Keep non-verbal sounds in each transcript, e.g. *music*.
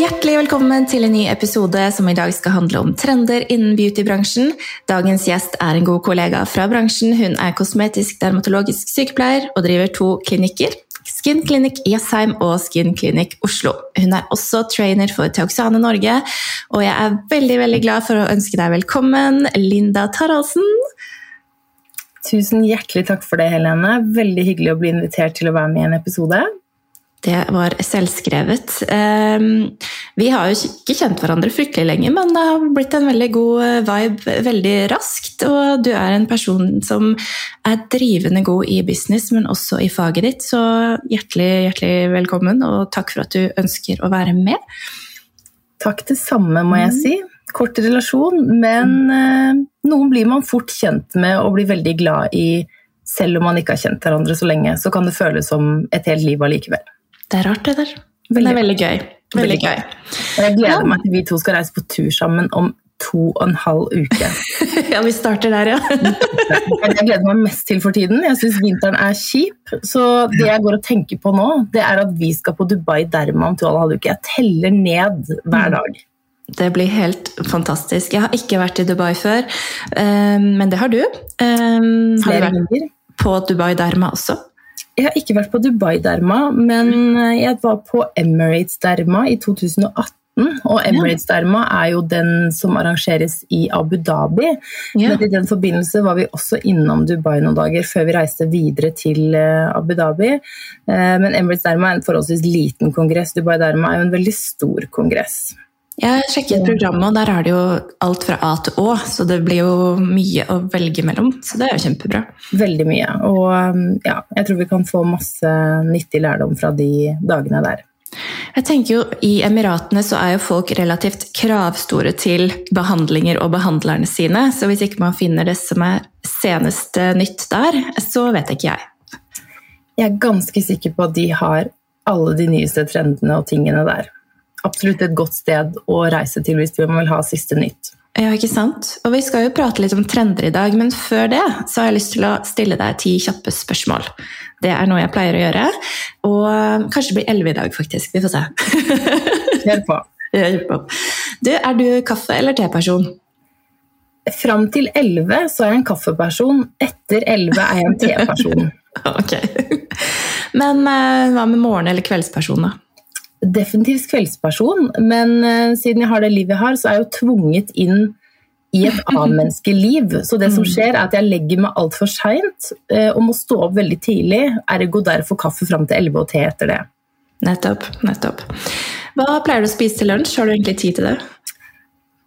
Hjertelig velkommen til en ny episode som i dag skal handle om trender innen beautybransjen. Dagens gjest er en god kollega fra bransjen. Hun er kosmetisk dermatologisk sykepleier og driver to klinikker. Skin Clinic Jessheim og Skin Clinic Oslo. Hun er også trainer for Teoxane Norge, og jeg er veldig veldig glad for å ønske deg velkommen, Linda Taraldsen. Tusen hjertelig takk for det, Helene. Veldig hyggelig å bli invitert til å være med i en episode. Det var selvskrevet. Ehm, vi har jo ikke kjent hverandre fryktelig lenge, men det har blitt en veldig god eh, vibe veldig raskt. Og du er en person som er drivende god i business, men også i faget ditt. Så hjertelig, hjertelig velkommen, og takk for at du ønsker å være med. Takk det samme, må jeg mm. si. Kort relasjon, men eh, noen blir man fort kjent med og blir veldig glad i. Selv om man ikke har kjent hverandre så lenge, så kan det føles som et helt liv allikevel. Det er rart, det der. Veldig. Det er veldig gøy. Veldig gøy. Jeg gleder meg til vi to skal reise på tur sammen om to og en halv uke. *laughs* ja, vi starter der, ja. *laughs* jeg gleder meg mest til for tiden. Jeg syns vinteren er kjip. Så det jeg går og tenker på nå, det er at vi skal på Dubai Derma om to og en halv uke. Jeg teller ned hver mm. dag. Det blir helt fantastisk. Jeg har ikke vært i Dubai før, eh, men det har du. Eh, har du vært på Dubai Derma også? Jeg har ikke vært på Dubai-derma, men eh, jeg var på Emirates-derma i 2018. Og Emirates-derma er jo den som arrangeres i Abu Dhabi. Ja. Men i den forbindelse var vi også innom Dubai noen dager før vi reiste videre til eh, Abu Dhabi. Eh, men Emirates-derma er en forholdsvis liten kongress. Dubai-derma er jo en veldig stor kongress. Jeg sjekket programmet, og der er det jo alt fra A til Å, så det blir jo mye å velge mellom. Så det er jo kjempebra. Veldig mye. Og um, ja, jeg tror vi kan få masse nyttig lærdom fra de dagene der. Jeg tenker jo I Emiratene så er jo folk relativt kravstore til behandlinger og behandlerne sine, så hvis ikke man finner det som er seneste nytt der, så vet ikke jeg. Jeg er ganske sikker på at de har alle de nyeste trendene og tingene der absolutt et godt sted å reise til hvis man vil ha siste nytt. Ja, ikke sant? Og vi skal jo prate litt om trender i dag, men før det så har jeg lyst til å stille deg ti kjappe spørsmål. Det er noe jeg pleier å gjøre, og kanskje det blir elleve i dag, faktisk. Vi får se. *laughs* Kjør på. på. Du, er du kaffe- eller teperson? Fram til elleve så er jeg en kaffeperson. Etter elleve er jeg en teperson. *laughs* ok. Men eh, hva med morgen- eller kveldsperson, da? Definitivt kveldsperson, men uh, siden jeg har det livet jeg har, så er jeg jo tvunget inn i et *laughs* annet Så det som mm. skjer, er at jeg legger meg altfor seint uh, og må stå opp veldig tidlig. Ergo derfor kaffe fram til 11 og te etter det. Nettopp. nettopp. Hva pleier du å spise til lunsj? Har du egentlig tid til det?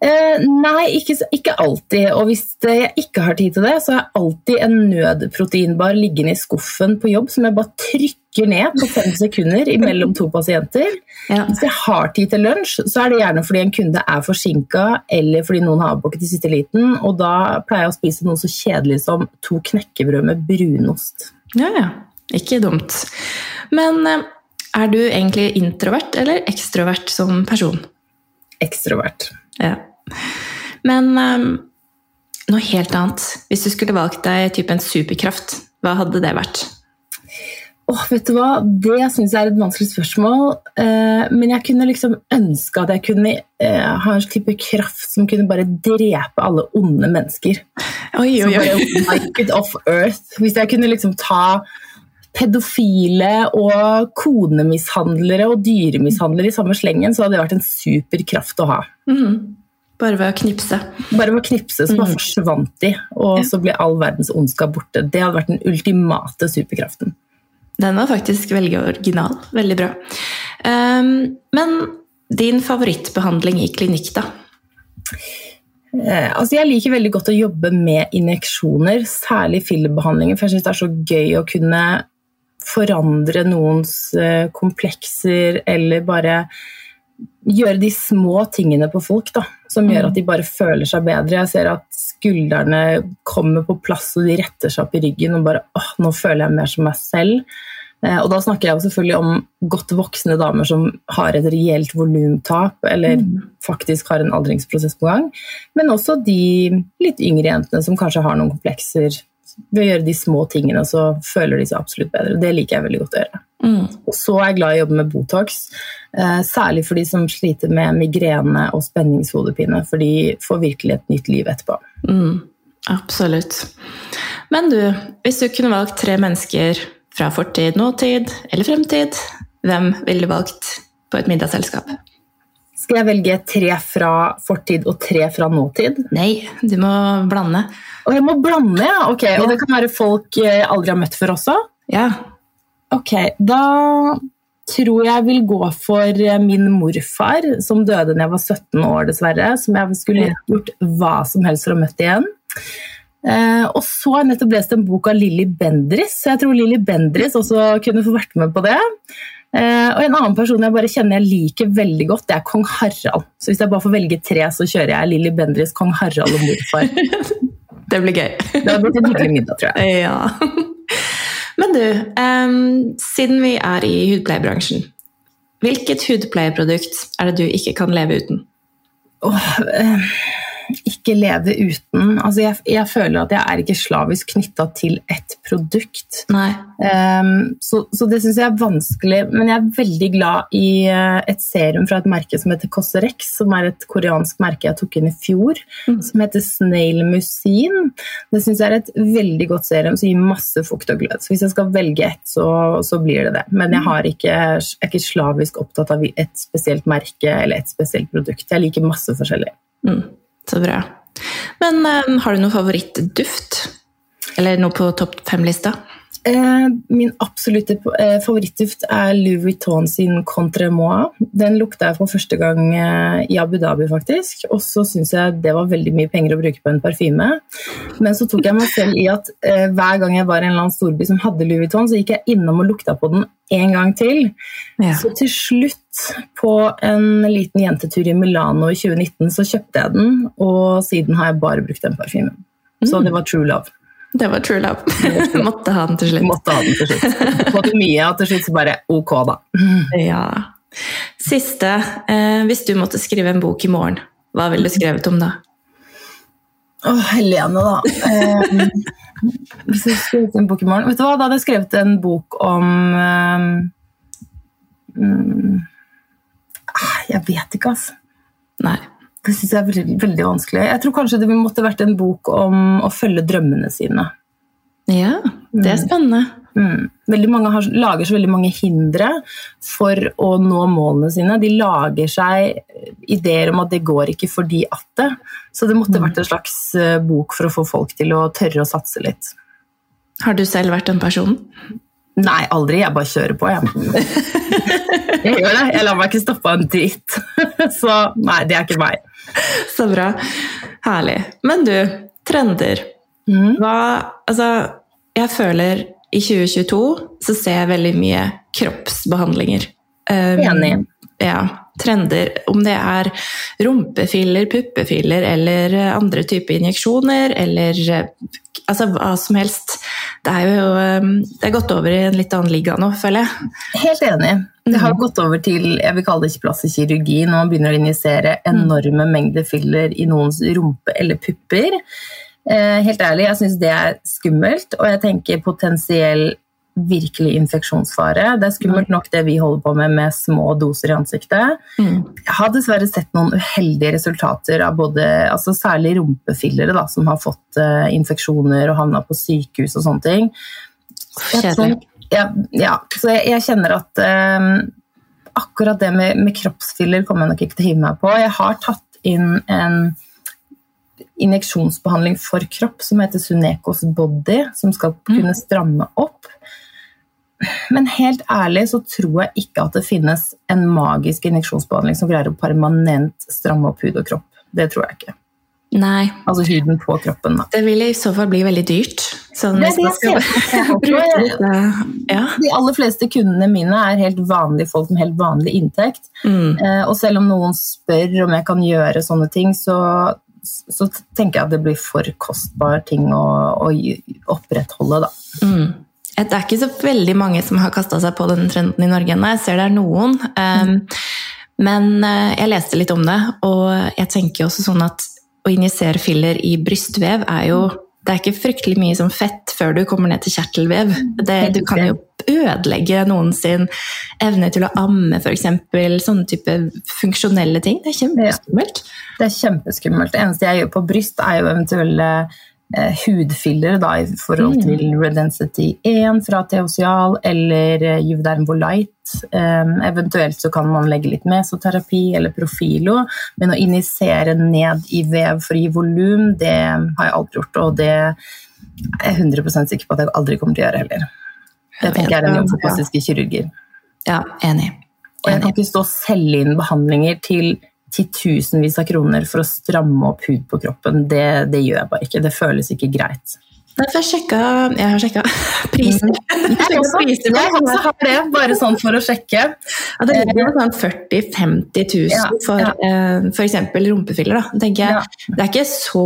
Eh, nei, ikke, ikke, alltid. Og hvis jeg ikke har tid til det, så har jeg alltid en nødproteinbar liggende i skuffen på jobb som jeg bare trykker ned på fem *laughs* sekunder mellom to pasienter. Ja. Hvis jeg har tid til lunsj, så er det gjerne fordi en kunde er forsinka, eller fordi noen har avbukket i siste liten, og da pleier jeg å spise noe så kjedelig som to knekkebrød med brunost. Ja, ja. Ikke dumt. Men eh, er du egentlig introvert eller ekstrovert som person? Ekstrovert. Ja. Men um, noe helt annet. Hvis du skulle valgt deg typ en superkraft, hva hadde det vært? Oh, vet du hva? Det syns jeg er et vanskelig spørsmål. Eh, men jeg kunne liksom ønske at jeg kunne eh, ha en type kraft som kunne bare drepe alle onde mennesker. Oi, oi, oi. Off earth. Hvis jeg kunne liksom ta pedofile og konemishandlere og dyremishandlere i samme slengen, så hadde det vært en super kraft å ha. Mm. Bare ved å knipse. Bare ved å knipse, så bare mm. forsvant de, og ja. så ble all verdens ondskap borte. Det hadde vært den ultimate superkraften. Den var faktisk veldig original. Veldig bra. Um, men din favorittbehandling i klinikk, da? Eh, altså jeg liker veldig godt å jobbe med injeksjoner, særlig fillerbehandlinger. For jeg syns det er så gøy å kunne forandre noens eh, komplekser eller bare gjøre de små tingene på folk da, som gjør Mm. at de bare føler seg bedre. Jeg ser at skuldrene kommer på plass og de retter seg opp i ryggen og bare åh, nå føler jeg mer som meg selv. Eh, Og da snakker jeg selvfølgelig om godt voksne damer som har et reelt volumtap, eller faktisk har en aldringsprosess på gang. Men også de litt yngre jentene som kanskje har noen komplekser. Ved å gjøre de små tingene, så føler de seg absolutt bedre. Det liker jeg veldig godt å gjøre. Mm. Og så er jeg glad i å jobbe med Botox, eh, særlig for de som sliter med migrene og spenningshodepine, for de får virkelig et nytt liv etterpå. Mm. Absolutt. Men du, hvis du kunne valgt tre mennesker fra fortid, nåtid eller fremtid, hvem ville du valgt på et middagsselskap? Skal jeg velge tre fra fortid og tre fra nåtid? Nei, du må blande. Og jeg må blande, ja! Ok, Og det kan være folk jeg aldri har møtt før også? Ja. Ok, da tror jeg vil gå for min morfar, som døde da jeg var 17 år, dessverre. Som jeg skulle gjort hva som helst for å møte igjen. Eh, og så har jeg nettopp lest en bok av Lilly Bendris, så jeg tror Lilly Bendris også kunne få vært med på det. Eh, og en annen person jeg bare kjenner jeg liker veldig godt, det er kong Harald. Så hvis jeg bare får velge tre, så kjører jeg Lilly Bendris, kong Harald og morfar. *laughs* Det blir gøy. Det blitt en hyggelig middag, tror jeg. Ja. Men du, um, siden vi er i hudpleiebransjen, hvilket hudpleieprodukt er det du ikke kan leve uten? Åh, eh, ikke leve uten. Altså, jeg, jeg føler at jeg er ikke slavisk knytta til ett produkt. Ehm, så, så det syns jeg er vanskelig. Men jeg er veldig glad i eh, et serum fra et merke som heter Cosrex, som er et koreansk merke jeg tok inn i fjor, Mm. som heter Snail Musin. Det syns jeg er et veldig godt serum som gir masse fukt og glød. Så hvis jeg skal velge ett, så, så blir det det. Men jeg, har ikke, jeg er ikke slavisk opptatt av et spesielt merke eller et spesielt produkt. Jeg liker masse forskjellig. Mm, så bra. Men em, har du noe favorittduft? Eller noe på topp fem-lista? Eh, min absolutte eh, favorittduft er Louis Vuitton sin Contre Moi. Den lukta jeg for første gang eh, i Abu Dhabi, faktisk. Og så syns jeg det var veldig mye penger å bruke på en parfyme. Men så tok jeg meg selv i at hver gang jeg var i en eller annen storby som hadde Louis Vuitton, så gikk jeg innom og lukta på den en gang til. Ja. Så til slutt, på en liten jentetur i Milano i 2019, så kjøpte jeg den, og siden har jeg bare brukt den parfymen. Så Mm. det var true love. Det var true love. Måtte ha den til slutt. Måtte ha den til slutt. Fått mye, og til slutt så bare ok, da. Ja. Siste. Eh, hvis du måtte skrive en bok i morgen, hva ville du skrevet om da? Åh, Helene, da. Eh, hvis jeg skrev skrevet en bok i morgen Vet du hva, Da hadde jeg skrevet en bok om eh, mm, ah, Jeg vet ikke, altså. Nei. Det syns jeg er veldig, veldig vanskelig. Jeg tror kanskje det måtte vært en bok om å følge drømmene sine. Ja, det er spennende. Mm. Veldig mange har, lager så veldig mange hindre for å nå målene sine. De lager seg ideer om at det går ikke fordi at det. Så det måtte vært en slags eh, bok for å få folk til å tørre å satse litt. Har du selv vært den personen? Nei, aldri. Jeg bare kjører på, jeg. *laughs* Jeg gjør det. Jeg lar meg ikke stoppe av en dritt. *laughs* Så nei, det er ikke meg. *laughs* Så bra. Herlig. Men du, trender. Mm. Hva Altså, jeg føler i 2022 så ser jeg veldig mye kroppsbehandlinger. Um, Enig. Ja. Trender. Om det er rumpefiller, puppefiller eller andre typer injeksjoner eller altså hva som helst. Det er jo um, det er gått over i en litt annen liga nå, føler jeg. Helt enig. Det har gått over til jeg vil kalle det ikke plastisk kirurgi når man begynner å injisere enorme mengder filler i noens rumpe eller pupper. Eh, helt ærlig, jeg syns det er skummelt, og jeg tenker potensiell virkelig infeksjonsfare. Det er skummelt nok det vi holder på med med små doser i ansiktet. Jeg har dessverre sett noen uheldige resultater av både, altså særlig rumpefillere da, som har fått uh, infeksjoner og havna på sykehus og sånne ting. Jeg tror- Ja, ja, så jeg, jeg kjenner at eh, akkurat det med, med kroppsfiller kommer jeg nok ikke til å hive meg på. Jeg har tatt inn en injeksjonsbehandling for kropp som heter Sunekos Body, som skal kunne stramme opp. Men helt ærlig så tror jeg ikke at det finnes en magisk injeksjonsbehandling som greier å permanent stramme opp hud og kropp. Det tror jeg ikke. Nei. Altså huden på kroppen. Da. Det vil i så fall bli veldig dyrt. Sånn, Det er det jeg ser for meg. Ja. De aller fleste kundene mine er helt vanlige folk med helt vanlig inntekt. Mm. Eh, og selv om noen spør om jeg kan gjøre sånne ting, så, så tenker jeg at det blir for kostbar ting å, å opprettholde, da. Mm. Det er ikke så veldig mange som har kasta seg på den trenden i Norge ennå. Jeg ser det er noen. Um, men uh, jeg leste litt om det, og jeg tenker også sånn at å injisere filler i brystvev er jo Det er ikke fryktelig mye som fett før du kommer ned til kjertelvev. Det, du kan jo ødelegge noen sin evne til å amme, f.eks. Sånne type funksjonelle ting. Det er kjempeskummelt. Det er kjempeskummelt. Det eneste jeg gjør på bryst, er jo eventuelle eh, hudfiller da, i forhold Mm. til Redensity 1 fra Theosial eller eh, Juvederm Volite. Eh, eventuelt så kan man legge litt mesoterapi eller Profilo, men å injisere ned i vev for å gi volum, det har jeg aldri gjort, og det er jeg 100 sikker på at jeg aldri kommer til å gjøre heller. Det tenker jeg er en jobb for plastiske kirurger. Ja, enig. Og jeg kan ikke stå og selge inn behandlinger til titusenvis av kroner for å stramme opp hud på kroppen. Det, det gjør jeg bare ikke. Det føles ikke greit. Derfor jeg sjekka Jeg har sjekka *laughs* priser. Jeg sjekket også, priser jeg også har det, bare sånn for å sjekke. Ja, det ligger sånn 40 000-50 000 Ja, for ja. eh, f.eks. rumpefiller. Da. tenker jeg. Ja. Det er ikke så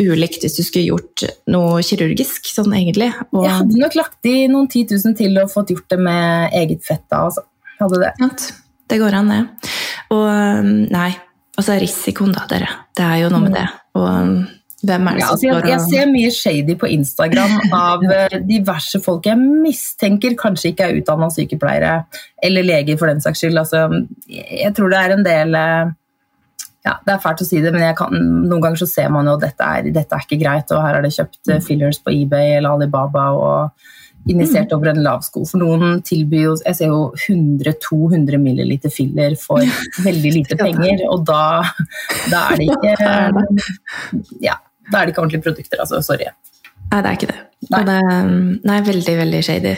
ulikt hvis du skulle gjort noe kirurgisk, sånn egentlig. Og, Jeg hadde nok lagt i noen 10 000 til og fått gjort det med eget fett da. Altså. Hadde det. Det går an, det. Og um, nei, altså risikoen, da, dere. Det er jo noe med det. Og um, hvem er det Ja, som altså jeg, jeg ser mye shady på Instagram *laughs* av eh, diverse folk jeg mistenker kanskje ikke er utdanna sykepleiere, eller leger for den saks skyld. Altså, jeg tror det er en del eh, ja, Det er fælt å si det, men jeg kan, noen ganger så ser man jo at dette er, dette er ikke greit, og her er det kjøpt eh, fillers på eBay eller Alibaba og injisert over en lav sko. For noen tilbyr jo Jeg ser jo 100-200 milliliter filler for *laughs* veldig lite penger, og da, da er det ikke ja, da er det ikke ordentlige produkter, altså. Sorry. Nei, det er ikke det. Nei. Det um, nei, veldig, veldig shady.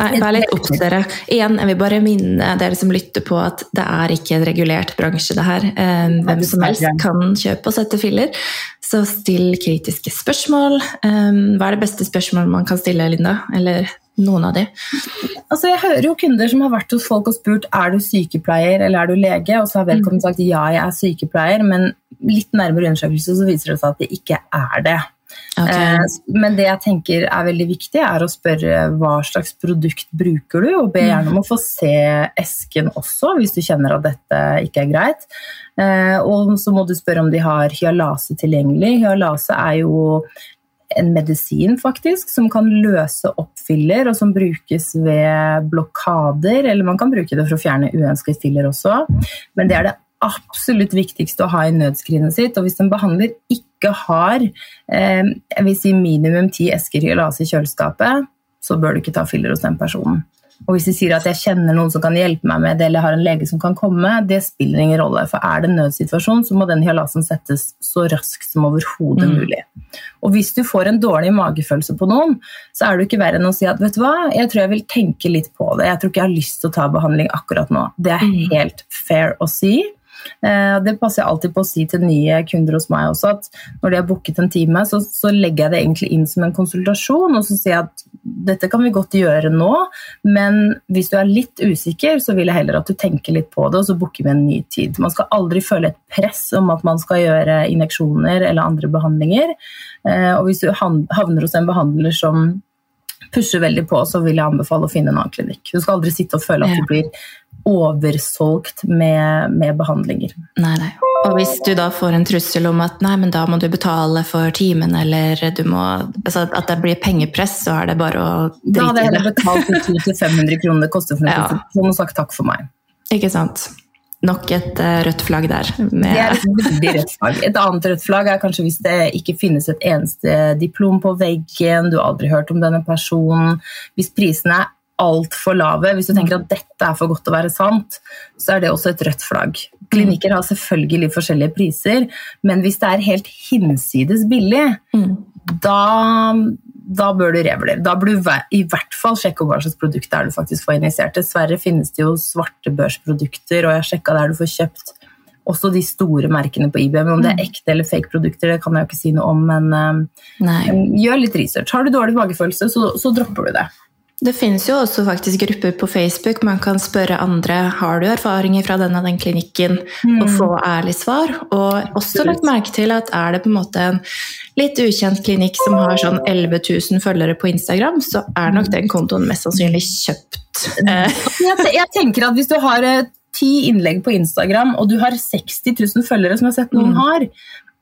Nei, Vær litt obs, dere. Igjen, jeg vil bare minne dere som lytter på at det er ikke en regulert bransje, det her. Eh, Hvem som helst kan kjøpe og sette filler. Så still kritiske spørsmål. Eh, Hva er det beste spørsmålet man kan stille, Linda? Eller noen av de? Altså, jeg hører jo kunder som har vært hos folk og spurt er du sykepleier eller er du lege, og så har vedkommende sagt ja, jeg er sykepleier, men litt nærmere undersøkelse så viser det seg at det ikke er det. Ok. Eh, Men det jeg tenker er veldig viktig, er å spørre hva slags produkt bruker du, og be gjerne om å få se esken også, hvis du kjenner at dette ikke er greit. Eh, Og så må du spørre om de har hyalase tilgjengelig. Hyalase er jo en medisin faktisk, som kan løse opp filler, og som brukes ved blokader, eller man kan bruke det for å fjerne uønsket filler også. Men det er det absolutt viktigste å ha i nødskrinet sitt. Og hvis en behandler ikke har eh, jeg vil si minimum ti esker hyalase i kjøleskapet, så bør du ikke ta filler hos den personen. Og hvis de sier at jeg kjenner noen som kan hjelpe meg med det, eller jeg har en lege som kan komme, det spiller ingen rolle. For er det en nødsituasjon, så må den hyalasen settes så raskt som overhodet Mm. mulig. Og hvis du får en dårlig magefølelse på noen, så er det ikke verre enn å si at vet du hva, jeg tror jeg vil tenke litt på det. Jeg tror ikke jeg har lyst til å ta behandling akkurat nå. Det er Mm. helt fair å si. Eh, Det passer jeg alltid på å si til nye kunder hos meg også, at når de har booket en time, så, så legger jeg det egentlig inn som en konsultasjon, og så sier jeg at dette kan vi godt gjøre nå, men hvis du er litt usikker, så vil jeg heller at du tenker litt på det, og så booker vi en ny tid. Man skal aldri føle et press om at man skal gjøre injeksjoner eller andre behandlinger, Eh, og hvis du havner hos en behandler som pusher veldig på, så vil jeg anbefale å finne en annen klinikk. Du skal aldri sitte og føle at du blir oversolgt med, med behandlinger. Nei, nei. Og hvis du da får en trussel om at nei, men da må du betale for timen, eller du må altså At det blir pengepress, så er det bare å Da hadde jeg heller betalt de 200-500 kronene det koster for en Ja. konsultasjon og sagt takk for meg. Ikke sant? Nok et eh, rødt flagg der. Det er et rødt flagg. Et annet rødt flagg er kanskje hvis det ikke finnes et eneste diplom på veggen, du har aldri hørt om denne personen. Hvis prisene er altfor lave, hvis du tenker at dette er for godt til å være sant, så er det også et rødt flagg. Klinikker har selvfølgelig forskjellige priser, men hvis det er helt hinsides billig, mm. da, da bør du revurdere. Da bør du i hvert fall sjekke hva slags produkt det er du faktisk får injisert. Dessverre finnes det jo svartebørsprodukter, og jeg har sjekka der du får kjøpt også de store merkene på IBM. Om det er ekte eller fake produkter, det kan jeg jo ikke si noe om, men um, gjør litt research. Har du dårlig magefølelse, så, så dropper du det. Det finnes jo også faktisk grupper på Facebook. Man kan spørre andre har du erfaringer fra denne den klinikken, mm. og få ærlig svar. Og også lagt merke til at er det på en måte en litt ukjent klinikk som har sånn 11 000 følgere på Instagram, så er nok den kontoen mest sannsynlig kjøpt. jeg, tenker at hvis du har eh, ti innlegg på Instagram, og du har 60 000 følgere, som jeg har sett noen mm. har,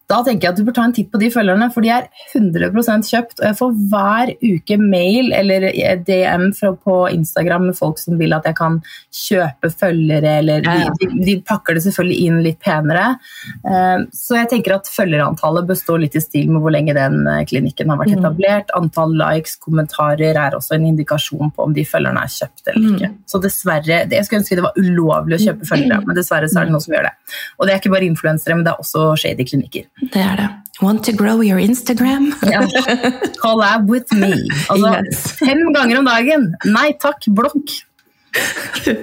da tenker jeg at du bør ta en titt på de følgerne, for de er 100% kjøpt. Og jeg får hver uke mail eller DM fra, på Instagram med folk som vil at jeg kan kjøpe følgere, eller de, de, pakker det selvfølgelig inn litt penere. Uh, så jeg tenker at følgerantallet bør stå litt i stil med hvor lenge den eh, klinikken har vært mm. etablert. Antall likes, kommentarer er også en indikasjon på om de følgerne er kjøpt eller ikke. Mm. Så dessverre, Jeg skulle ønske det var ulovlig å kjøpe følgere, men dessverre så er det noen som gjør det. Og det er ikke bare influensere, men det er også shady klinikker. Det er det. Want to grow your Instagram? ja. Collab with me. Altså, yes. Fem ganger om dagen. Nei takk, blokk.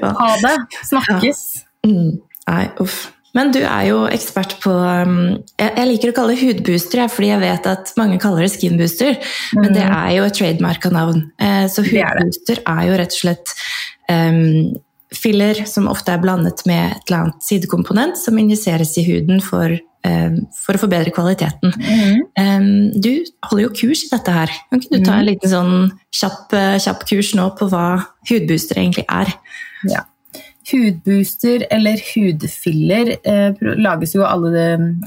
Ha det. Snakkes. Ja. Mm. Nei, uff. Men du er jo ekspert på um, Jeg liker å kalle det hudbooster, fordi jeg vet at mange kaller det skinbooster. Mm. Men det mm. er jo et trademarka navn. Eh, så hudbooster er, er jo rett og slett um, filler som ofte er blandet med et eller annet sidekomponent som injiseres i huden for for å forbedre kvaliteten. Mm. Du holder jo kurs i dette her. Kan ikke du ta en mm. liten sånn kjapp, eh, kjapp kurs nå på hva hudbooster egentlig er? Ja. Hudbooster eller hudfiller eh, lages jo alle,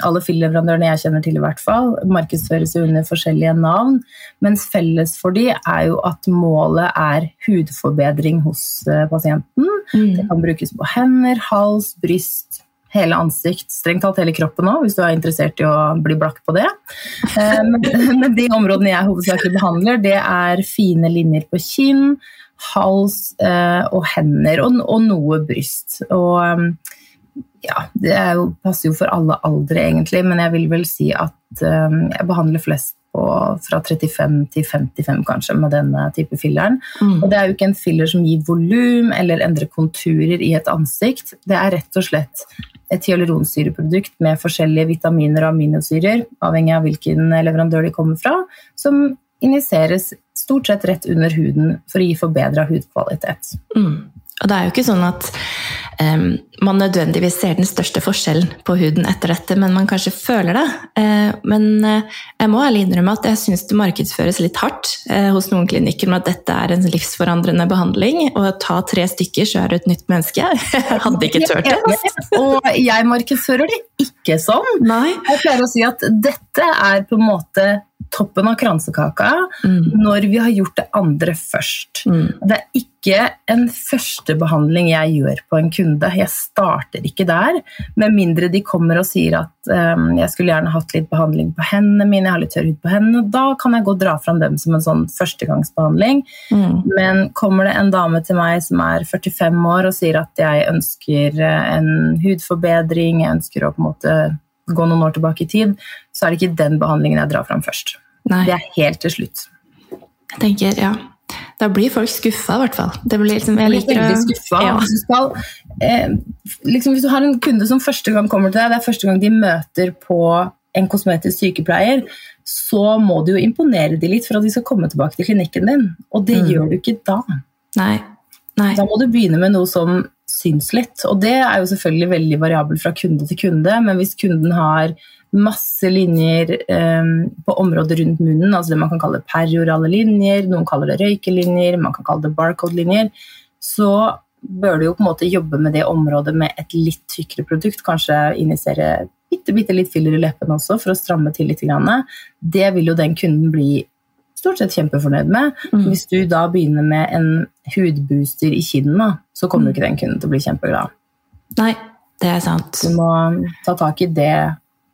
alle filleverandørene jeg kjenner til, i hvert fall. Markedsføres jo under forskjellige navn. Mens felles for de er jo at målet er hudforbedring hos eh, pasienten. Mm. Det kan brukes på hender, hals, bryst, hele ansikt, strengt talt hele kroppen òg, hvis du er interessert i å bli blakk på det. Eh, *laughs* men, de områdene jeg hovedsakelig behandler, det er fine linjer på kinn, hals eh, og hender, og, noe bryst. Og eh, ja, det jo, passer jo for alle aldre, egentlig, men jeg vil vel si at jeg behandler flest på fra 35 til 55 kanskje med denne type filleren. Mm. Og det er jo ikke en filler som gir volum eller endrer konturer i et ansikt. Det er rett og slett et hyaluronsyreprodukt med forskjellige vitaminer og aminosyrer, avhengig av hvilken leverandør de kommer fra, som injiseres stort sett rett under huden for å gi forbedra hudkvalitet. Mm. Og det er jo ikke sånn at man nødvendigvis ser den største forskjellen på huden etter dette, men man kanskje føler det. Uh, men uh, jeg må ærlig innrømme at jeg syns det markedsføres litt hardt uh, hos noen klinikker med at dette er en livsforandrende behandling, og å ta tre stykker, så er du et nytt menneske. *laughs* Jeg hadde ikke turt det. og jeg markedsfører det ikke sånn. Jeg pleier å si at dette er på en måte toppen av kransekaka mm. når vi har gjort det andre først. Mm. Det er ikke en førstebehandling jeg gjør på en kunde. Jeg starter ikke der, med mindre de kommer og sier at um, jeg skulle gjerne hatt litt behandling på hendene mine, jeg har litt tørr hud på hendene. Da kan jeg gå og dra fram dem som en sånn førstegangsbehandling. Mm. Men kommer det en dame til meg som er 45 år og sier at jeg ønsker eh, en hudforbedring, jeg ønsker å på en måte gå noen år tilbake i tid, så er det ikke den behandlingen jeg drar fram først. Nei. Det er helt til slutt. Jeg tenker, ja. Da blir folk skuffa, i hvert fall. Det blir liksom, jeg liker veldig skuffa. Ja. Hvis, du skal, eh, liksom, hvis du har en kunde som første gang kommer til deg, det er første gang de møter på en kosmetisk sykepleier, så må du jo imponere dem litt for at de skal komme tilbake til klinikken din. Og det mm. gjør du ikke da. Nei. Nei. Da må du begynne med noe som syns litt. Og det er jo selvfølgelig veldig variabel fra kunde til kunde, men hvis kunden har masse linjer um, på området rundt munnen, altså det man kan kalle periorale linjer, noen kaller det røykelinjer, man kan kalle det barcode-linjer, så bør du jo på en måte jobbe med det området med et litt tykkere produkt. Kanskje injisere bitte, bitte litt filler i leppene også for å stramme til litt. Det vil jo den kunden bli stort sett kjempefornøyd med. Mm. Hvis du da begynner med en hudbooster i kinnene, så kommer jo ikke den kunden til å bli kjempeglad. Nei, det er sant. Du må ta tak i det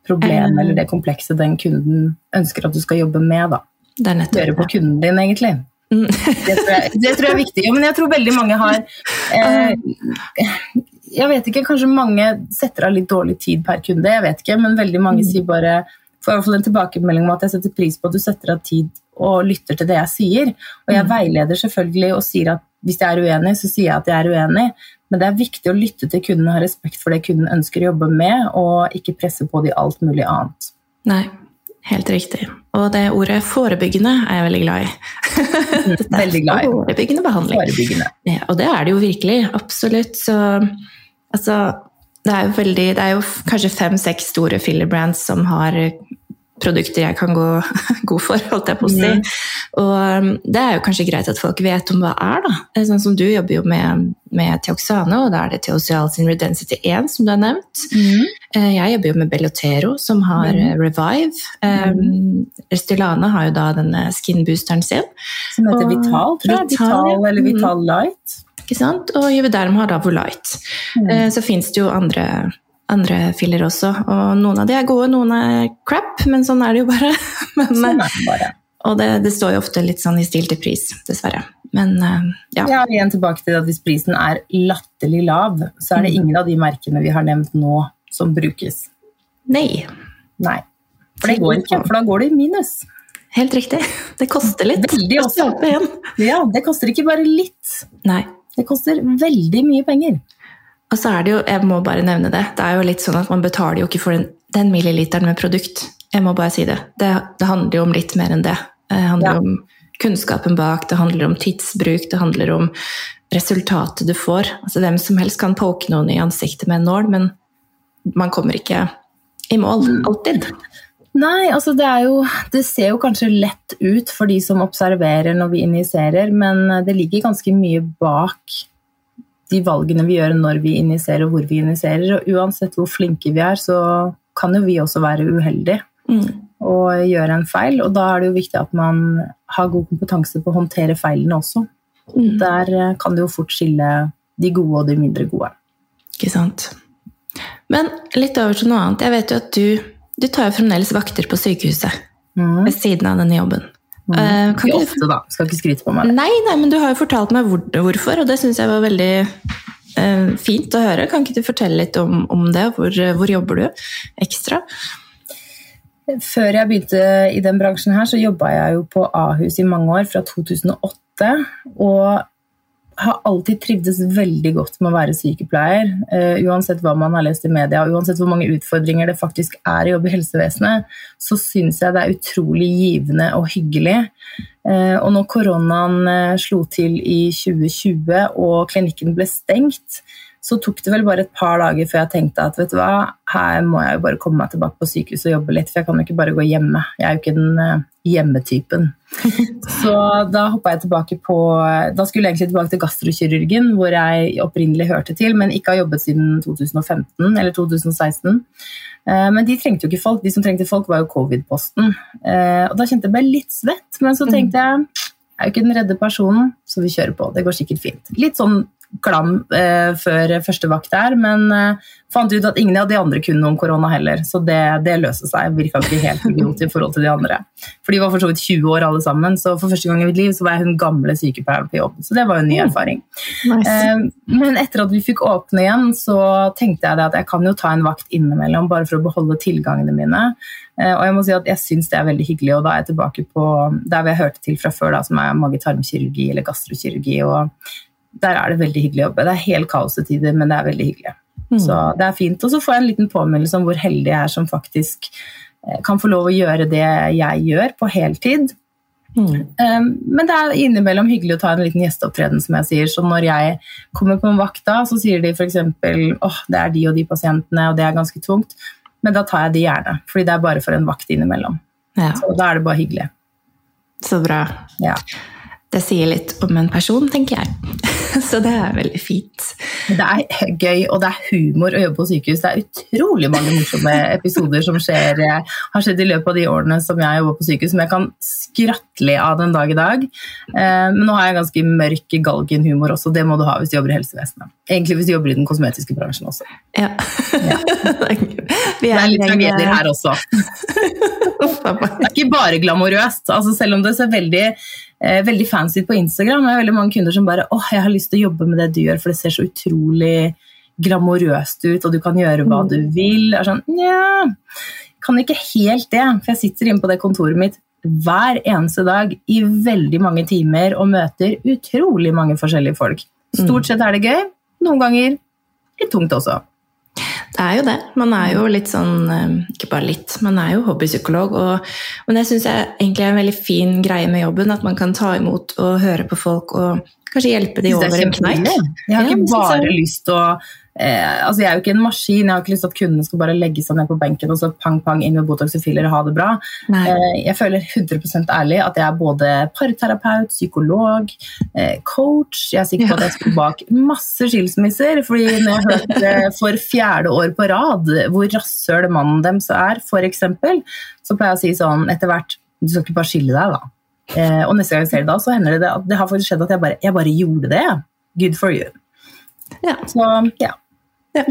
problemet eller det komplekset den kunden ønsker at du skal jobbe med. da. Det er nettopp, Gjøre på kunden din, egentlig. Mm. det, tror jeg, det, tror jeg, er viktig. Men jeg tror veldig mange har eh, Jeg vet ikke, kanskje mange setter av litt dårlig tid per kunde, jeg vet ikke, men veldig mange mm. sier bare får i hvert fall en tilbakemelding om at jeg setter pris på at du setter av tid og lytter til det jeg sier. Og jeg mm. veileder selvfølgelig og sier at hvis jeg er uenig, så sier jeg at jeg er uenig. Men det er viktig å lytte til kunden ha respekt for det kunden ønsker å jobbe med, og ikke presse på de alt mulig annet. Nei, helt riktig. Og det ordet forebyggende er jeg veldig glad i. *laughs* veldig glad i. Forebyggende behandling. Forebyggende. Ja, og det er det jo virkelig. Absolutt. Så altså det er jo, veldig, det er jo kanskje fem-seks store filler brands som har produkter jeg kan gå *laughs* god for, holdt jeg på å si. Mm. Og um, det er jo kanskje greit at folk vet om hva er, da. Sånn som du jobber jo med, med Teoxane, og da er det Teosial sin Redensity 1, som du har nevnt. Mm. Eh, jeg jobber jo med Bellotero, som har mm. Eh, Revive. Um, Restylane har jo da denne skinboosteren sin. Som heter og, Vital, tror jeg. Vital, Vital eller Vital mm. Light. Ikke sant? Og Juvederm har da Volite. Mm. Eh, så fins det jo andre andre filler også. Og noen av de er gode, noen er crap, men sånn er det jo bare. *laughs* men, sånn er det bare. Og det, det, står jo ofte litt sånn i stil til pris, dessverre. Men uh, ja. ja. Igjen tilbake til at hvis prisen er latterlig lav, så er det mm. ingen av de merkene vi har nevnt nå, som brukes. Nei. Nei. For det går ikke, for da går det i minus. Helt riktig. Det koster litt. Veldig også. Ja, det koster ikke bare litt. Nei. Det koster veldig mye penger. Og så er det jo, jeg må bare nevne det, det er jo litt sånn at man betaler jo ikke for den, den milliliteren med produkt. Jeg må bare si det. det. det. handler jo om litt mer enn det. Det handler ja. om kunnskapen bak, det handler om tidsbruk, det handler om resultatet du får. Altså Hvem som helst kan poke noen i ansiktet med en nål, men man kommer ikke i mål mm. alltid. Nei, altså det er jo Det ser jo kanskje lett ut for de som observerer når vi injiserer, men det ligger ganske mye bak de valgene vi gjør når vi injiserer og hvor vi injiserer. Og uansett hvor flinke vi er, så kan jo vi også være uheldige mm. og gjøre en feil. Og da er det jo viktig at man har god kompetanse på å håndtere feilene også. Mm. Der eh, kan det jo fort skille de gode og de mindre gode. Ikke sant. Men litt over til noe annet. Jeg vet jo at du, du tar jo fremdeles vakter på sykehuset mm. ved siden av denne jobben. Mm. Uh, ikke ofte, da. Skal ikke skryte på meg. Nei, nei, men du har jo fortalt meg hvor, hvorfor, og det syns jeg var veldig uh, fint å høre. Kan ikke du fortelle litt om, om det? Hvor, hvor, jobber du ekstra? Før jeg begynte i den bransjen her, så jobba jeg jo på Ahus i mange år, fra 2008. Og har alltid trivdes veldig godt med å være sykepleier. Uh, uansett hva man har lest i media, uansett hvor mange utfordringer det faktisk er i jobbe i helsevesenet, så syns jeg det er utrolig givende og hyggelig. Uh, og når koronaen uh, slo til i 2020 og klinikken ble stengt, så tok det vel bare et par dager før jeg tenkte at vet du hva, her må jeg jo bare komme meg tilbake på sykehuset og jobbe litt, for jeg kan jo ikke bare gå hjemme. Jeg er jo ikke den uh, hjemmetypen. *laughs* så da hoppa jeg tilbake på Da skulle jeg egentlig tilbake til gastrokirurgen, hvor jeg opprinnelig hørte til, men ikke har jobbet siden 2015 eller 2016. Uh, men de trengte jo ikke folk. De som trengte folk, var jo covid-posten. Uh, og da kjente jeg meg litt svett, men så tenkte jeg jeg er jo ikke den redde personen, så vi kjører på. Det går sikkert fint. Litt sånn klam eh, før første vakt der, men eh, fant ut at ingen av de andre kunne om korona heller, så det, det løste seg. Virka ikke helt idiot i forhold til de andre. For de var for så vidt 20 år alle sammen, så for første gang i mitt liv så var jeg hun gamle sykepleieren på jobb. Så det var jo en ny mm. erfaring. Nice. Eh, men etter at vi fikk åpne igjen, så tenkte jeg at jeg kan jo ta en vakt innimellom bare for å beholde tilgangene mine. Eh, og jeg må si at jeg syns det er veldig hyggelig, og da er jeg tilbake på der vi har hørt til fra før, da, som er mage-tarmkirurgi eller gastrokirurgi. og der er det veldig hyggelig å jobbe. Det er helt kaos til tider, men det er veldig hyggelig. Mm. Så det er fint. Og så får jeg en liten påminnelse om hvor heldig jeg er som faktisk eh, kan få lov å gjøre det jeg gjør, på heltid. Mm. Um, men det er innimellom hyggelig å ta en liten gjesteopptreden, som jeg sier. Så når jeg kommer på en vakt da, så sier de f.eks.: åh, det er de og de pasientene, og det er ganske tungt. Men da tar jeg de gjerne, fordi det er bare for en vakt innimellom. Ja. Så da er det bare hyggelig. Så bra. Ja. Det sier litt om en person, tenker jeg. *laughs* Så det er veldig fint. Det er gøy, og det er humor å jobbe på sykehus. Det er utrolig mange morsomme *laughs* episoder som skjer, har skjedd i løpet av de årene som jeg har jobba på sykehus, som jeg kan skratte av den dag i dag. Eh, men nå har jeg ganske mørk galgenhumor også, det må du ha hvis du jobber i helsevesenet. Egentlig hvis du jobber i den kosmetiske bransjen også. Ja. ja. *laughs* det er litt tragedier her også. Det er ikke bare glamorøst. Altså, selv om det ser veldig eh, veldig fancy på Instagram. Det er veldig mange kunder som bare åh, jeg har lyst til å jobbe med det du gjør, for det ser så utrolig glamorøst ut, og du kan gjøre hva du vil. Jeg er sånn, Nja, kan ikke helt det. For jeg sitter inne på det kontoret mitt hver eneste dag i veldig mange timer og møter utrolig mange forskjellige folk. Stort sett er det gøy, noen ganger litt tungt også. Det er jo det. Man er jo litt sånn eh, Ikke bare litt, man er jo hobbypsykolog. Og, men det syns jeg egentlig er en veldig fin greie med jobben. At man kan ta imot og høre på folk og kanskje hjelpe de over en kneik. Jeg har ikke bare lyst til å Eh, altså jeg er jo ikke en maskin, jeg har ikke lyst til at kundene skal bare legge seg ned på benken og så pang, pang, inn med Botox og filler og ha det bra. Eh, jeg føler 100% ærlig at jeg er både parterapeut, psykolog, eh, coach. Jeg er sikker på at jeg står bak masse skilsmisser. fordi når jeg har hørt for fjerde år på rad hvor rasshøl mannen deres er, f.eks., så pleier jeg å si sånn etter hvert Du skal ikke bare skille deg, da. Eh, og neste gang jeg ser det da, så hender det at det har faktisk skjedd at jeg bare, jeg bare gjorde det. Good for you. Ja. Så ja.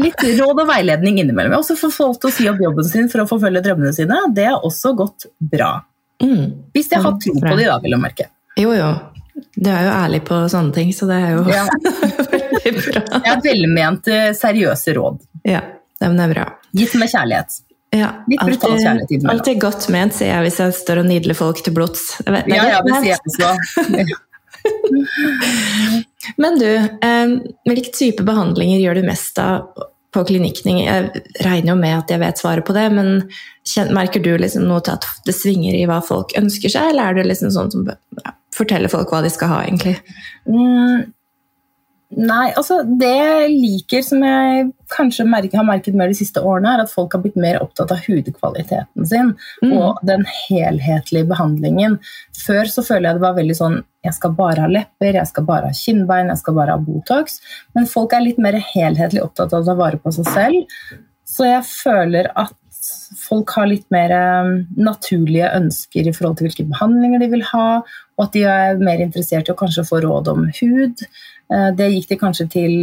Litt råd og veiledning innimellom. Også få folk til å si opp jobben sin for å forfølge drømmene sine. Det har også gått bra. Mm. Hvis jeg har tro på de da, vil jeg merke. Jo, jo. Du er jo ærlig på sånne ting, så det er jo ja. *laughs* veldig bra. Det er velmente, seriøse råd. Ja, det er bra. Gitt med kjærlighet. Ja, alt er, godt ment, sier jeg hvis jeg står og nidler folk til blods. Ja, ja, det sier jeg også. *laughs* Men du, hvilke type behandlinger gjør du mest av på klinikken? Jeg regner jo med at jeg vet svaret på det, men merker du liksom noe til at det svinger i hva folk ønsker seg, eller er du liksom sånn som ja, forteller folk hva de skal ha, egentlig? Mm, Nei, altså det jeg liker, som jeg kanskje merker, har merket mer de siste årene, er at folk har blitt mer opptatt av hudkvaliteten sin mm. og den helhetlige behandlingen. Før så føler jeg det var veldig sånn jeg skal bare ha lepper, jeg skal bare ha kinnbein, jeg skal bare ha Botox. Men folk er litt mer helhetlig opptatt av å ta vare på seg selv. Så jeg føler at folk har litt mer um, naturlige ønsker i forhold til hvilke behandlinger de vil ha, og at de er mer interessert i å kanskje få råd om hud. Eh, det gikk de kanskje til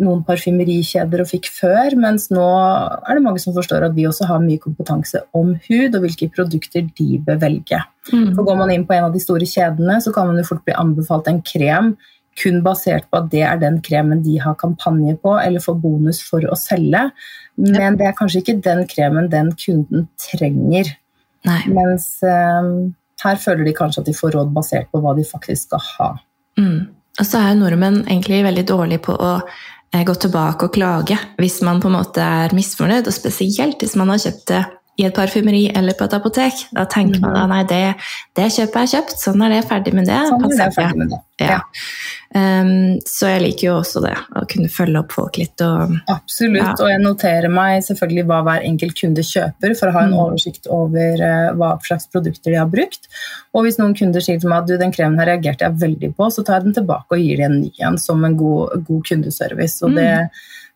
noen parfymerikjeder og fikk før, mens nå er det mange som forstår at vi også har mye kompetanse om hud og hvilke produkter de bør velge. Mm. For Går man inn på en av de store kjedene, så kan man jo fort bli anbefalt en krem kun basert på at det er den kremen de har kampanje på eller får bonus for å selge. Men det er kanskje ikke den kremen den kunden trenger. Nei. Mens um, her føler de kanskje at de får råd basert på hva de faktisk skal ha. Mm. Og så er jo nordmenn egentlig veldig dårlige på å eh, gå tilbake og klage hvis man på en måte er misfornøyd, og spesielt hvis man har kjøpt det i et parfymeri eller på et apotek. Da tenker man at mm. nei, det, det kjøpet er kjøpt, sånn er det, ferdig med det. Sånn er det, ferdig med det. Ja. Ja. Um, så jeg liker jo også det, å kunne følge opp folk litt. Og, Absolutt, ja. og jeg noterer meg selvfølgelig hva hver enkelt kunde kjøper, for å ha en mm. oversikt over uh, hva slags produkter de har brukt. Og hvis noen kunder sier til meg at du, den kremen her reagerte jeg veldig på, så tar jeg den tilbake og gir dem en ny en som en god, god kundeservice. Og mm. det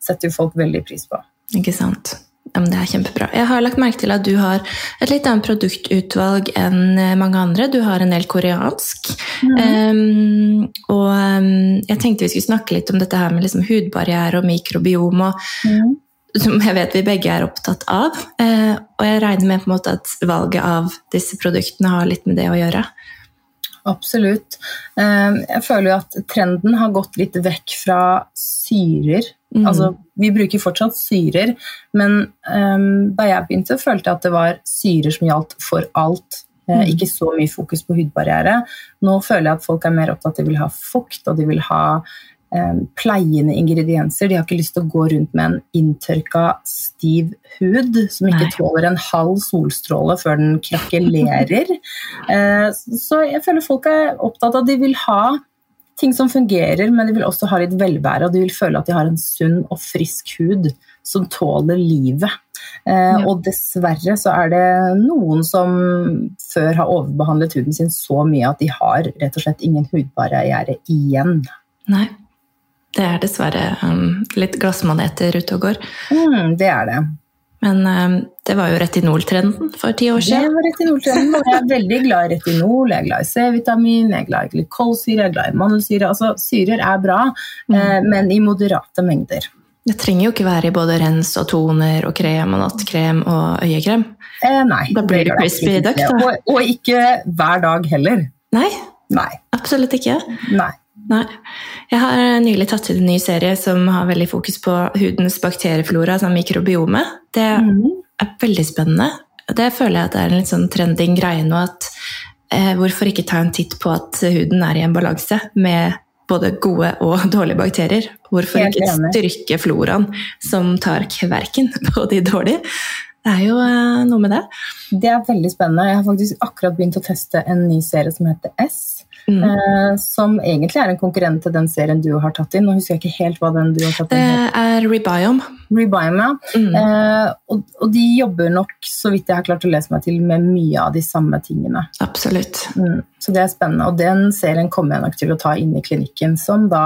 setter jo folk veldig pris på. Ikke sant. Ja, men det er kjempebra. Jeg har lagt merke til at du har et litt annet produktutvalg enn eh, mange andre. Du har en del koreansk. Mm. Um, og um, jeg tenkte vi skulle snakke litt om dette her med liksom hudbarriere og mikrobiom. Og, mm. Som jeg vet vi begge er opptatt av. Uh, og jeg regner med på en måte at valget av disse produktene har litt med det å gjøre. Absolutt. Um, jeg føler jo at trenden har gått litt vekk fra syrer Mm. Altså, vi bruker fortsatt syrer, men um, da jeg begynte, følte jeg at det var syrer som gjaldt for alt. Eh, mm. ikke så mye fokus på hudbarriere. Nå føler jeg at folk er mer opptatt av at de vil ha fukt, og de vil ha eh, pleiende ingredienser. De har ikke lyst til å gå rundt med en inntørka, stiv hud som ikke Nei. tåler en halv solstråle før den krakelerer. *laughs* eh, så jeg føler folk er opptatt av at de vil ha ting som fungerer, men de vil også ha litt velvære, og de vil føle at de har en sunn og frisk hud som tåler livet. Eh, ja. Og dessverre så er det noen som før har overbehandlet huden sin så mye at de har rett og slett ingen hudbarriere igjen. Nei. Det er dessverre um, litt glassmaneter ute og går. Mm, det er det. Men um, det var jo retinoltrenden for ti år siden. Det var retinoltrenden, og jeg er veldig glad i retinol, jeg er glad i C-vitamin, jeg er glad i glykolsyre, jeg er glad i mandelsyre. Altså, syrer er bra, mm. eh, men i moderate mengder. Det trenger jo ikke være i både rens og toner og krem og nattkrem og øyekrem. Eh, nei. Da blir det crispy duck, da. Og, og, ikke hver dag heller. Nei, nei. absolutt ikke. Nei. Nei. Jeg har nylig tatt til en ny serie som har veldig fokus på hudens bakterieflora, altså mikrobiome. Det mm. er veldig spennende. det føler jeg at det er en litt sånn trending greie nå, at eh, hvorfor ikke ta en titt på at huden er i en balanse med både gode og *laughs* dårlige bakterier? Hvorfor ikke styrke floraen som tar kverken *laughs* på de dårlige? Det er jo eh, noe med det. Det er veldig spennende. Jeg har faktisk akkurat begynt å teste en ny serie som heter S. Mm. Eh, som egentlig er en konkurrent til den serien du har tatt inn. Nå husker jeg ikke helt hva den du har tatt inn Det er Rebiome. Rebiome, ja. Mm. Eh, og, og de jobber nok, så vidt jeg har klart å lese meg til, med mye av de samme tingene. Absolutt. Mm, så det er spennende. Og den serien kommer jeg nok til å ta inn i klinikken, som da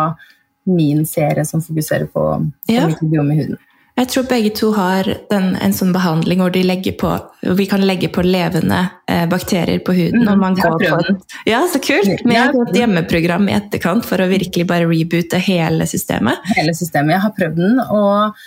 min serie som fokuserer på, på Ja. mikrobiom i huden. Jeg tror begge to har den, en sånn behandling hvor de på, vi kan legge på levende eh, bakterier på huden. Mm, når man går på den. Ja, så kult! Med et hjemmeprogram i etterkant for å virkelig bare reboote hele systemet. Hele systemet. Jeg har prøvd den, og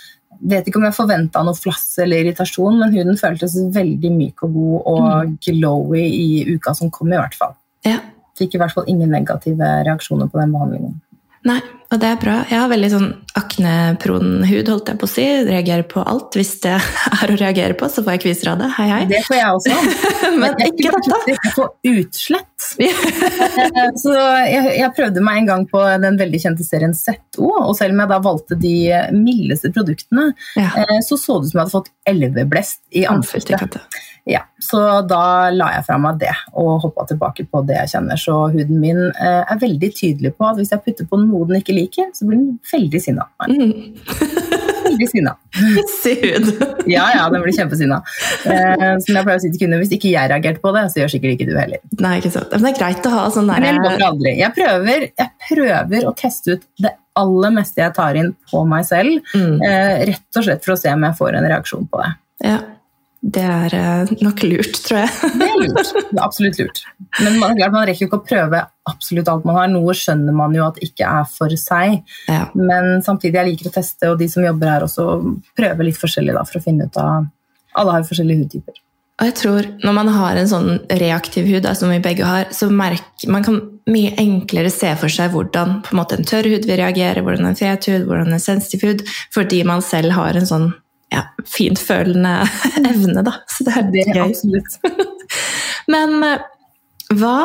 vet ikke om jeg forventa noe flass eller irritasjon, men huden føltes veldig myk og god og glowy i uka som kom, i hvert fall. Ja. Fikk i hvert fall ingen negative reaksjoner på den behandlingen. Nei, og det er bra. Jeg har veldig sånn aknepron hud, holdt jeg på å si. Reagerer på alt. Hvis det *laughs* er å reagere på, så får jeg kviser av det. Hei, hei. Det får jeg også. *laughs* Men jeg, ikke dette. Jeg får utslett. *laughs* Så jeg, jeg prøvde meg en gang på den veldig kjente serien ZO, og selv om jeg da valgte de mildeste produktene, Ja. eh, så så det ut som jeg hadde fått elveblest i ansiktet. Ja, så da la jeg fra meg det og hoppa tilbake på det jeg kjenner. Så huden min eh, er veldig tydelig på at hvis jeg putter på noe den ikke liker, så blir den veldig sinna. Mm. Veldig sinna. Hissig hud. Ja, ja, den blir kjempesinna. Eh, som jeg pleier å si til kunder, hvis ikke jeg reagerte på det, så gjør sikkert ikke du heller. Nei, ikke sant. Men det er greit å ha sånn der... Men jeg lover aldri. Jeg prøver, jeg prøver å teste ut det aller meste jeg tar inn på meg selv, mm. eh, rett og slett for å se om jeg får en reaksjon på det. Ja. Det er eh, nok lurt, tror jeg. *laughs* Det er lurt. Det er absolutt lurt. Men man, man rekker jo ikke å prøve absolutt alt man har. Noe skjønner man jo at ikke er for seg. Ja. Men samtidig jeg liker å teste, og de som jobber her også prøver litt forskjellig da, for å finne ut av Alle har jo forskjellige hudtyper. Og jeg tror når man har en sånn reaktiv hud, da, som vi begge har, så merker man kan mye enklere se for seg hvordan på en en tørr hud vil reagere, hvordan en fet hud, hvordan en sensitiv hud, fordi man selv har en sånn ja, fintfølende *laughs* evne, da. Så det er Det gøy. absolutt. *laughs* Men eh, hva,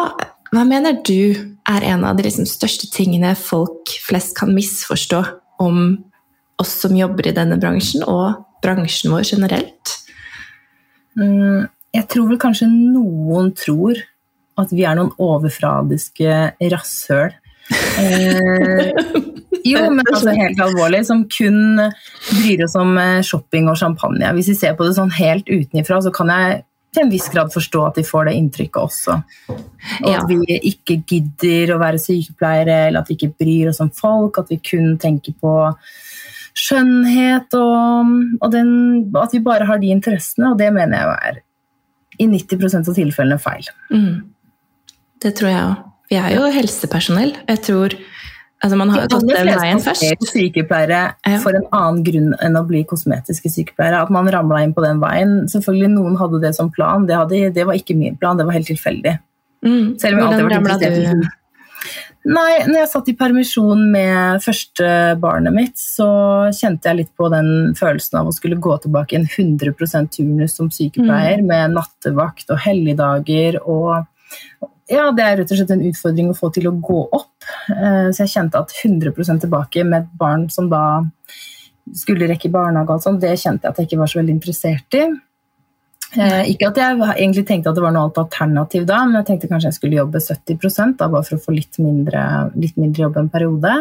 hva mener du er en av de liksom, største tingene folk flest kan misforstå om oss som jobber i denne bransjen, og bransjen vår generelt? Mm, jeg tror vel kanskje noen tror at vi er noen overfladiske rasshøl. Eh, jo, men altså helt alvorlig, som kun bryr oss om eh, shopping og champagne. Hvis vi ser på det sånn helt utenifra, så kan jeg til en viss grad forstå at de får det inntrykket også. Og at vi ikke gidder å være sykepleiere, eller at vi ikke bryr oss om folk, at vi kun tenker på skjønnhet og, og den, at vi bare har de interessene, og det mener jeg er i 90% av tilfellene feil. Mm. Det tror jeg òg. Vi er jo helsepersonell. Jeg tror altså Man har De gått aller den veien er fleste sykepleiere Ja. for en annen grunn enn å bli kosmetiske sykepleiere. At man ramla inn på den veien. Selvfølgelig Noen hadde det som plan, det, hadde, det var ikke min plan, det var helt tilfeldig. Mm. Selv om jeg alltid har vært interessert i? Nei, når jeg satt i permisjon med første barnet mitt, så kjente jeg litt på den følelsen av å skulle gå tilbake i en 100% turnus som sykepleier, med nattevakt og helligdager og ja, det er rett og slett en utfordring å få til å gå opp. Eh, Så jeg kjente at 100% tilbake med et barn som da skulle rekke barnehage, og sånn, det kjente jeg at jeg ikke var så veldig interessert i. Eh, ikke at jeg egentlig tenkte at det var noe alternativ da, men jeg tenkte kanskje jeg skulle jobbe 70 da, bare for å få litt mindre, litt mindre jobb en periode.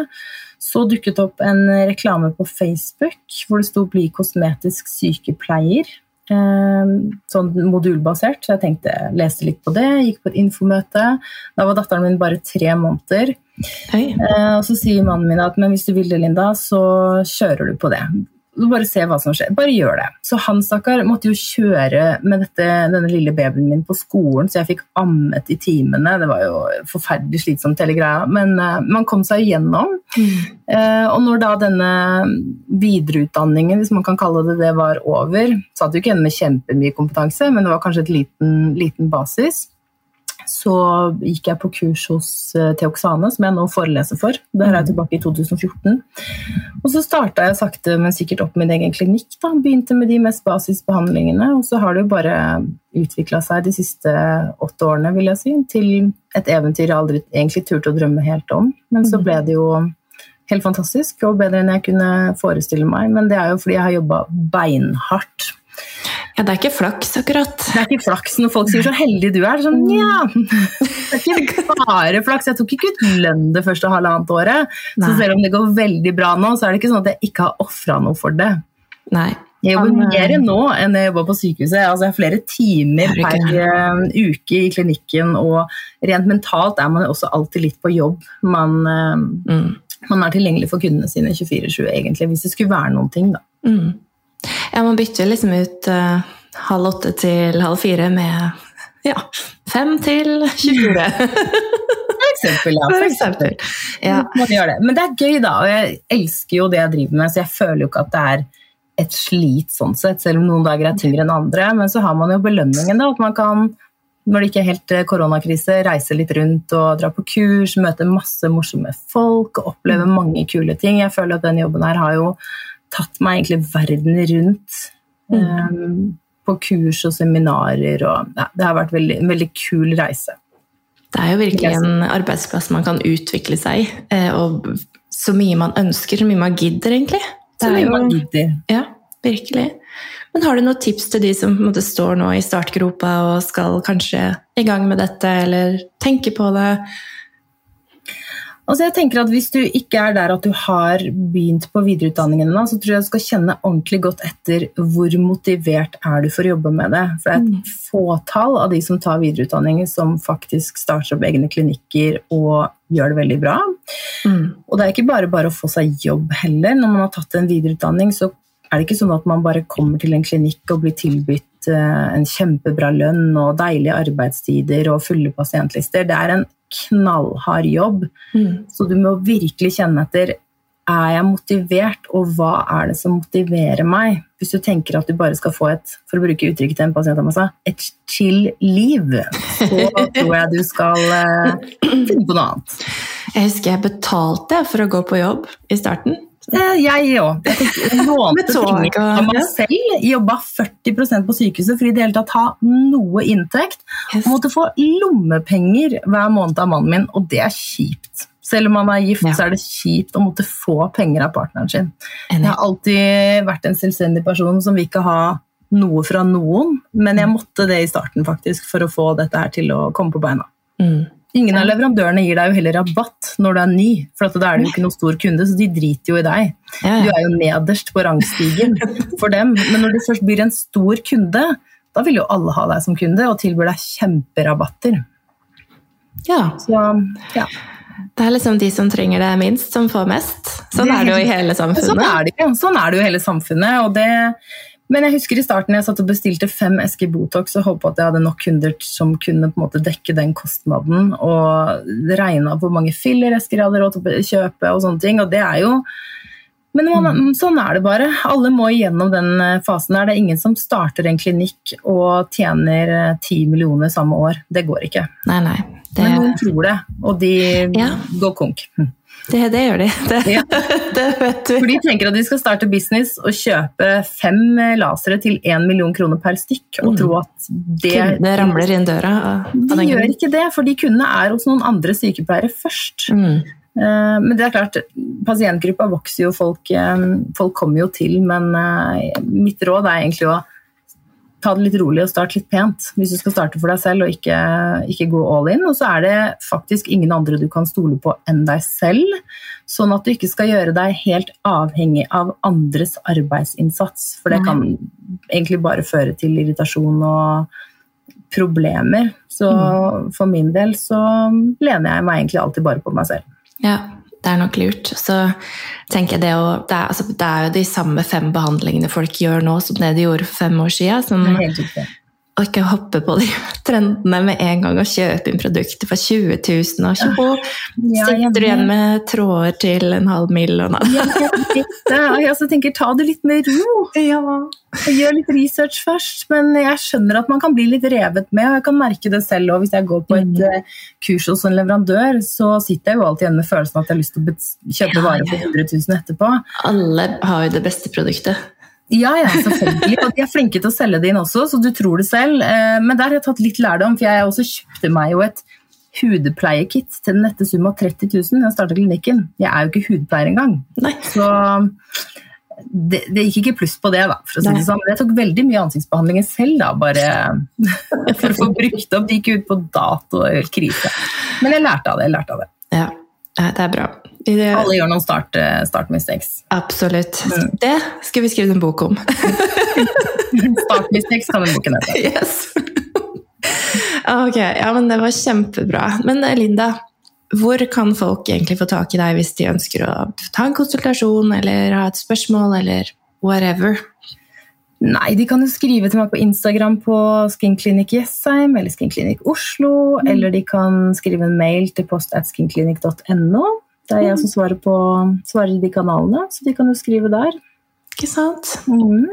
Så dukket det opp en reklame på Facebook hvor det sto 'bli kosmetisk sykepleier'. Eh, sånn modulbasert, så jeg tenkte, leste litt på det, gikk på et infomøte. Da var datteren min bare tre måneder. Oi. Eh, og så sier mannen min at men hvis du vil det, Linda, så kjører du på det. Bare se hva som skjer. Bare gjør det. Så han stakkar måtte jo kjøre med dette, denne lille babyen min på skolen, så jeg fikk ammet i timene. Det var jo forferdelig slitsomt, hele greia. Men uh, man kom seg igjennom. Mm. Uh, og når da denne videreutdanningen, hvis man kan kalle det det, var over, hadde du ikke igjen med kjempemye kompetanse, men det var kanskje et liten, liten basis. Så gikk jeg på kurs hos eh, Teoxane, som jeg nå foreleser for. Det her er tilbake i 2014. Og så starta jeg sakte, men sikkert opp min egen klinikk. Da. Begynte med de mest basisbehandlingene, og så har det jo bare utvikla seg de siste åtte årene, vil jeg si, til et eventyr jeg aldri egentlig turte å drømme helt om. Men så ble det jo helt fantastisk, og bedre enn jeg kunne forestille meg. Men det er jo fordi jeg har jobba beinhardt. Ja, det er ikke flaks, akkurat. Det er ikke flaks når folk sier 'så heldig du er'. Sånn, ja. Det er ikke *laughs* bare flaks. Jeg tok ikke ut lønn det første halvannet året. Så selv om det går veldig bra nå, så er det ikke sånn at jeg ikke har ofra noe for det. Nei. Jeg jobber mer nå enn jeg jobba på sykehuset. Altså, jeg har flere timer per uh, uke i klinikken, og rent mentalt er man jo også alltid litt på jobb. Man, uh, mm. man er tilgjengelig for kundene sine 24-7, egentlig, hvis det skulle være noen ting, da. Mm. Ja, man bytter liksom ut uh, halv åtte til halv fire med ja, fem til 24. *laughs* For eksempel, ja. For eksempel. Ja. Men det er gøy, da, og jeg elsker jo det jeg driver med, så jeg føler jo ikke at det er et slit sånn sett, selv om noen dager er tyngre enn andre. Men så har man jo belønningen, da, at man kan, når det ikke er helt koronakrise, reise litt rundt og dra på kurs, møte masse morsomme folk oppleve mange kule ting. Jeg føler at den jobben her har jo tatt meg egentlig verden rundt. Mm. Um, på kurs og seminarer og ja, Det har vært veldig, en veldig kul reise. Det er jo virkelig en arbeidsplass man kan utvikle seg i, eh, og så mye man ønsker, så mye man gidder, egentlig. Det så mye jo, man gidder. Ja, virkelig. Men har du noen tips til de som måte står nå i startgropa og skal kanskje i gang med dette, eller tenke på det? Altså jeg tenker at Hvis du ikke er der at du har begynt på videreutdanningen, så tror jeg du skal kjenne ordentlig godt etter hvor motivert er du for å jobbe med det. For det er et mm. fåtall av de som tar videreutdanning som faktisk starter opp egne klinikker og gjør det veldig bra. Mm. Og det er ikke bare bare å få seg jobb heller. Når man har tatt en videreutdanning, så er det ikke sånn at man bare kommer til en klinikk og blir tilbudt eh, en kjempebra lønn og deilige arbeidstider og fulle pasientlister. Det er en knallhard jobb. Mm. Så du må virkelig kjenne etter er jeg motivert, og hva er det som motiverer meg? Hvis du tenker at du bare skal få et for å bruke uttrykket til en pasient av et chill liv, så *laughs* tror jeg du skal uh, finne på noe annet. Jeg husker jeg betalte for å gå på jobb i starten. Eh, jeg òg. Jeg lånte *laughs* penger av meg selv. Jobba 40% på sykehuset for i det hele tatt ha noe inntekt. Og måtte få lommepenger hver måned av mannen min, og det er kjipt. Selv om man er gift, ja. så er det kjipt å måtte få penger av partneren sin. Jeg har alltid vært en selvstendig person som vil ikke ha noe fra noen, men jeg måtte det i starten faktisk for å få dette her til å komme på beina. Mm. Ingen av leverandørene gir deg jo heller rabatt når du er ny, for da er du jo ikke noen stor kunde, så de driter jo i deg. Du er jo nederst på rangstigen for dem. Men når du først blir en stor kunde, da vil jo alle ha deg som kunde og tilbyr deg kjemperabatter. Ja. Så, ja. Det er liksom de som trenger det minst, som får mest. Sånn er det jo i hele samfunnet. Sånn er det, sånn er det jo i hele samfunnet. og det men jeg husker i starten jeg satt og bestilte fem esker Botox og håpet at jeg hadde nok kunder som kunne på en måte dekke den kostnaden. Og regna hvor mange filleresker jeg hadde råd til å kjøpe og sånne ting. Og det er jo men man, mm. sånn er det bare. Alle må igjennom den eh, fasen her. Det er ingen som starter en klinikk og tjener eh, ti millioner samme år. Det går ikke. Nei, nei. Det... Men noen tror det, og de ja. går konk. Hm. Det, det, gjør de. *laughs* Det, ja. det, vet du. For de tenker at de skal starte business og kjøpe fem lasere til én million kroner per stykk. og mm. tro at det... Kundene ramler inn døra? De gjør ikke det, for de kundene er hos noen andre sykepleiere først. Mm. Eh, men det er klart, pasientgruppa vokser jo, folk, eh, folk kommer jo til. Men eh, mitt råd er egentlig å ta det litt rolig og starte litt pent hvis du skal starte for deg selv og ikke, ikke, gå all in. Og så er det faktisk ingen andre du kan stole på enn deg selv. Sånn at du ikke skal gjøre deg helt avhengig av andres arbeidsinnsats. For det kan egentlig bare føre til irritasjon og problemer. Så mm. for min del så lener jeg meg egentlig alltid bare på meg selv. Ja, det er nok lurt. Så tenker jeg det, å, det, er, altså, det, er, jo de samme fem behandlingene folk gjør nå som det de gjorde for fem år siden. Som og ikke hoppe på de *laughs* trendene med en gang og kjøpe inn produkter for 20 000, og tjo! Ja, sitter du igjen med tråder til en halv mill. og noe. Ja, jeg også tenker ta det litt med ro. Og Gjør litt research først, men jeg skjønner at man kan bli litt revet med. og Jeg kan merke det selv òg. Hvis jeg går på et Mm. eh, kurs hos en leverandør, så sitter jeg jo alltid igjen med følelsen at jeg har lyst til å kjøpe Ja, varer for ja. 100 000 etterpå. Alle har jo det beste produktet. Ja, ja, selvfølgelig. Og de er flinke til å selge det inn også, så du tror det selv. Eh, Men der har jeg tatt litt lærdom, for jeg også kjøpte meg jo et hudpleiekit til den nette sum av 30 000 da jeg startet klinikken. Jeg er jo ikke hudpleier engang. Nei. Så det, det gikk ikke pluss på det, da. For å si det sånn. Jeg tok veldig mye ansiktsbehandlinger selv, da, bare *laughs* for å få brukt opp. Det gikk ut på dato, er krise. Men jeg lærte av det. jeg lærte av det. Ja, det er bra. Det, Alle gjør noen start, eh, start mistakes. absolutt. Mm. Det skal vi skrive en bok om. *laughs* Start mistakes kan den boken hete. Yes. ok, ja, men det var kjempebra. Men eh, Linda, hvor kan folk egentlig få tak i deg hvis de ønsker å ta en konsultasjon eller ha et spørsmål eller whatever? Nei, de kan jo skrive til meg på Instagram på Skinclinic Jessheim eller Skinclinic Oslo, eller de kan skrive en mail til post at skinclinic.no. Det er jeg som svarer, på, svarer i de kanalene, så de kan jo skrive der. Ikke sant? Mm.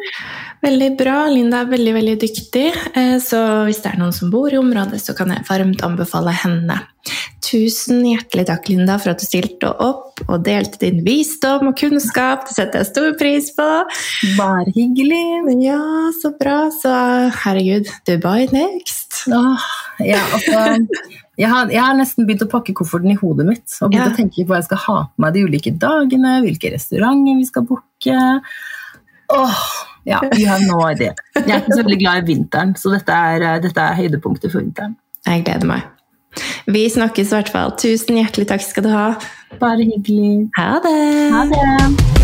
Veldig bra. Linda er veldig veldig dyktig. Eh, Så hvis det er noen som bor i området, så kan jeg varmt anbefale henne. Tusen hjertelig takk, Linda, for at du stilte opp og delte din visdom og kunnskap. Det setter jeg stor pris på. Bare hyggelig. Ja, så bra. Så herregud, Dubai next. Åh, ja, altså, jeg, har, jeg har nesten begynt å pakke kofferten i hodet mitt og begynt Ja. å tenke på hva jeg skal ha på meg de ulike dagene, hvilke restauranter vi skal booke. Åh, ja, you have no idea. Jeg er ikke så veldig glad i vinteren, så dette er, dette er høydepunktet for vinteren. Jeg gleder meg. Vi snakkes i hvert fall. Tusen hjertelig takk skal du ha. Bare hyggelig. Ha det! Ha det.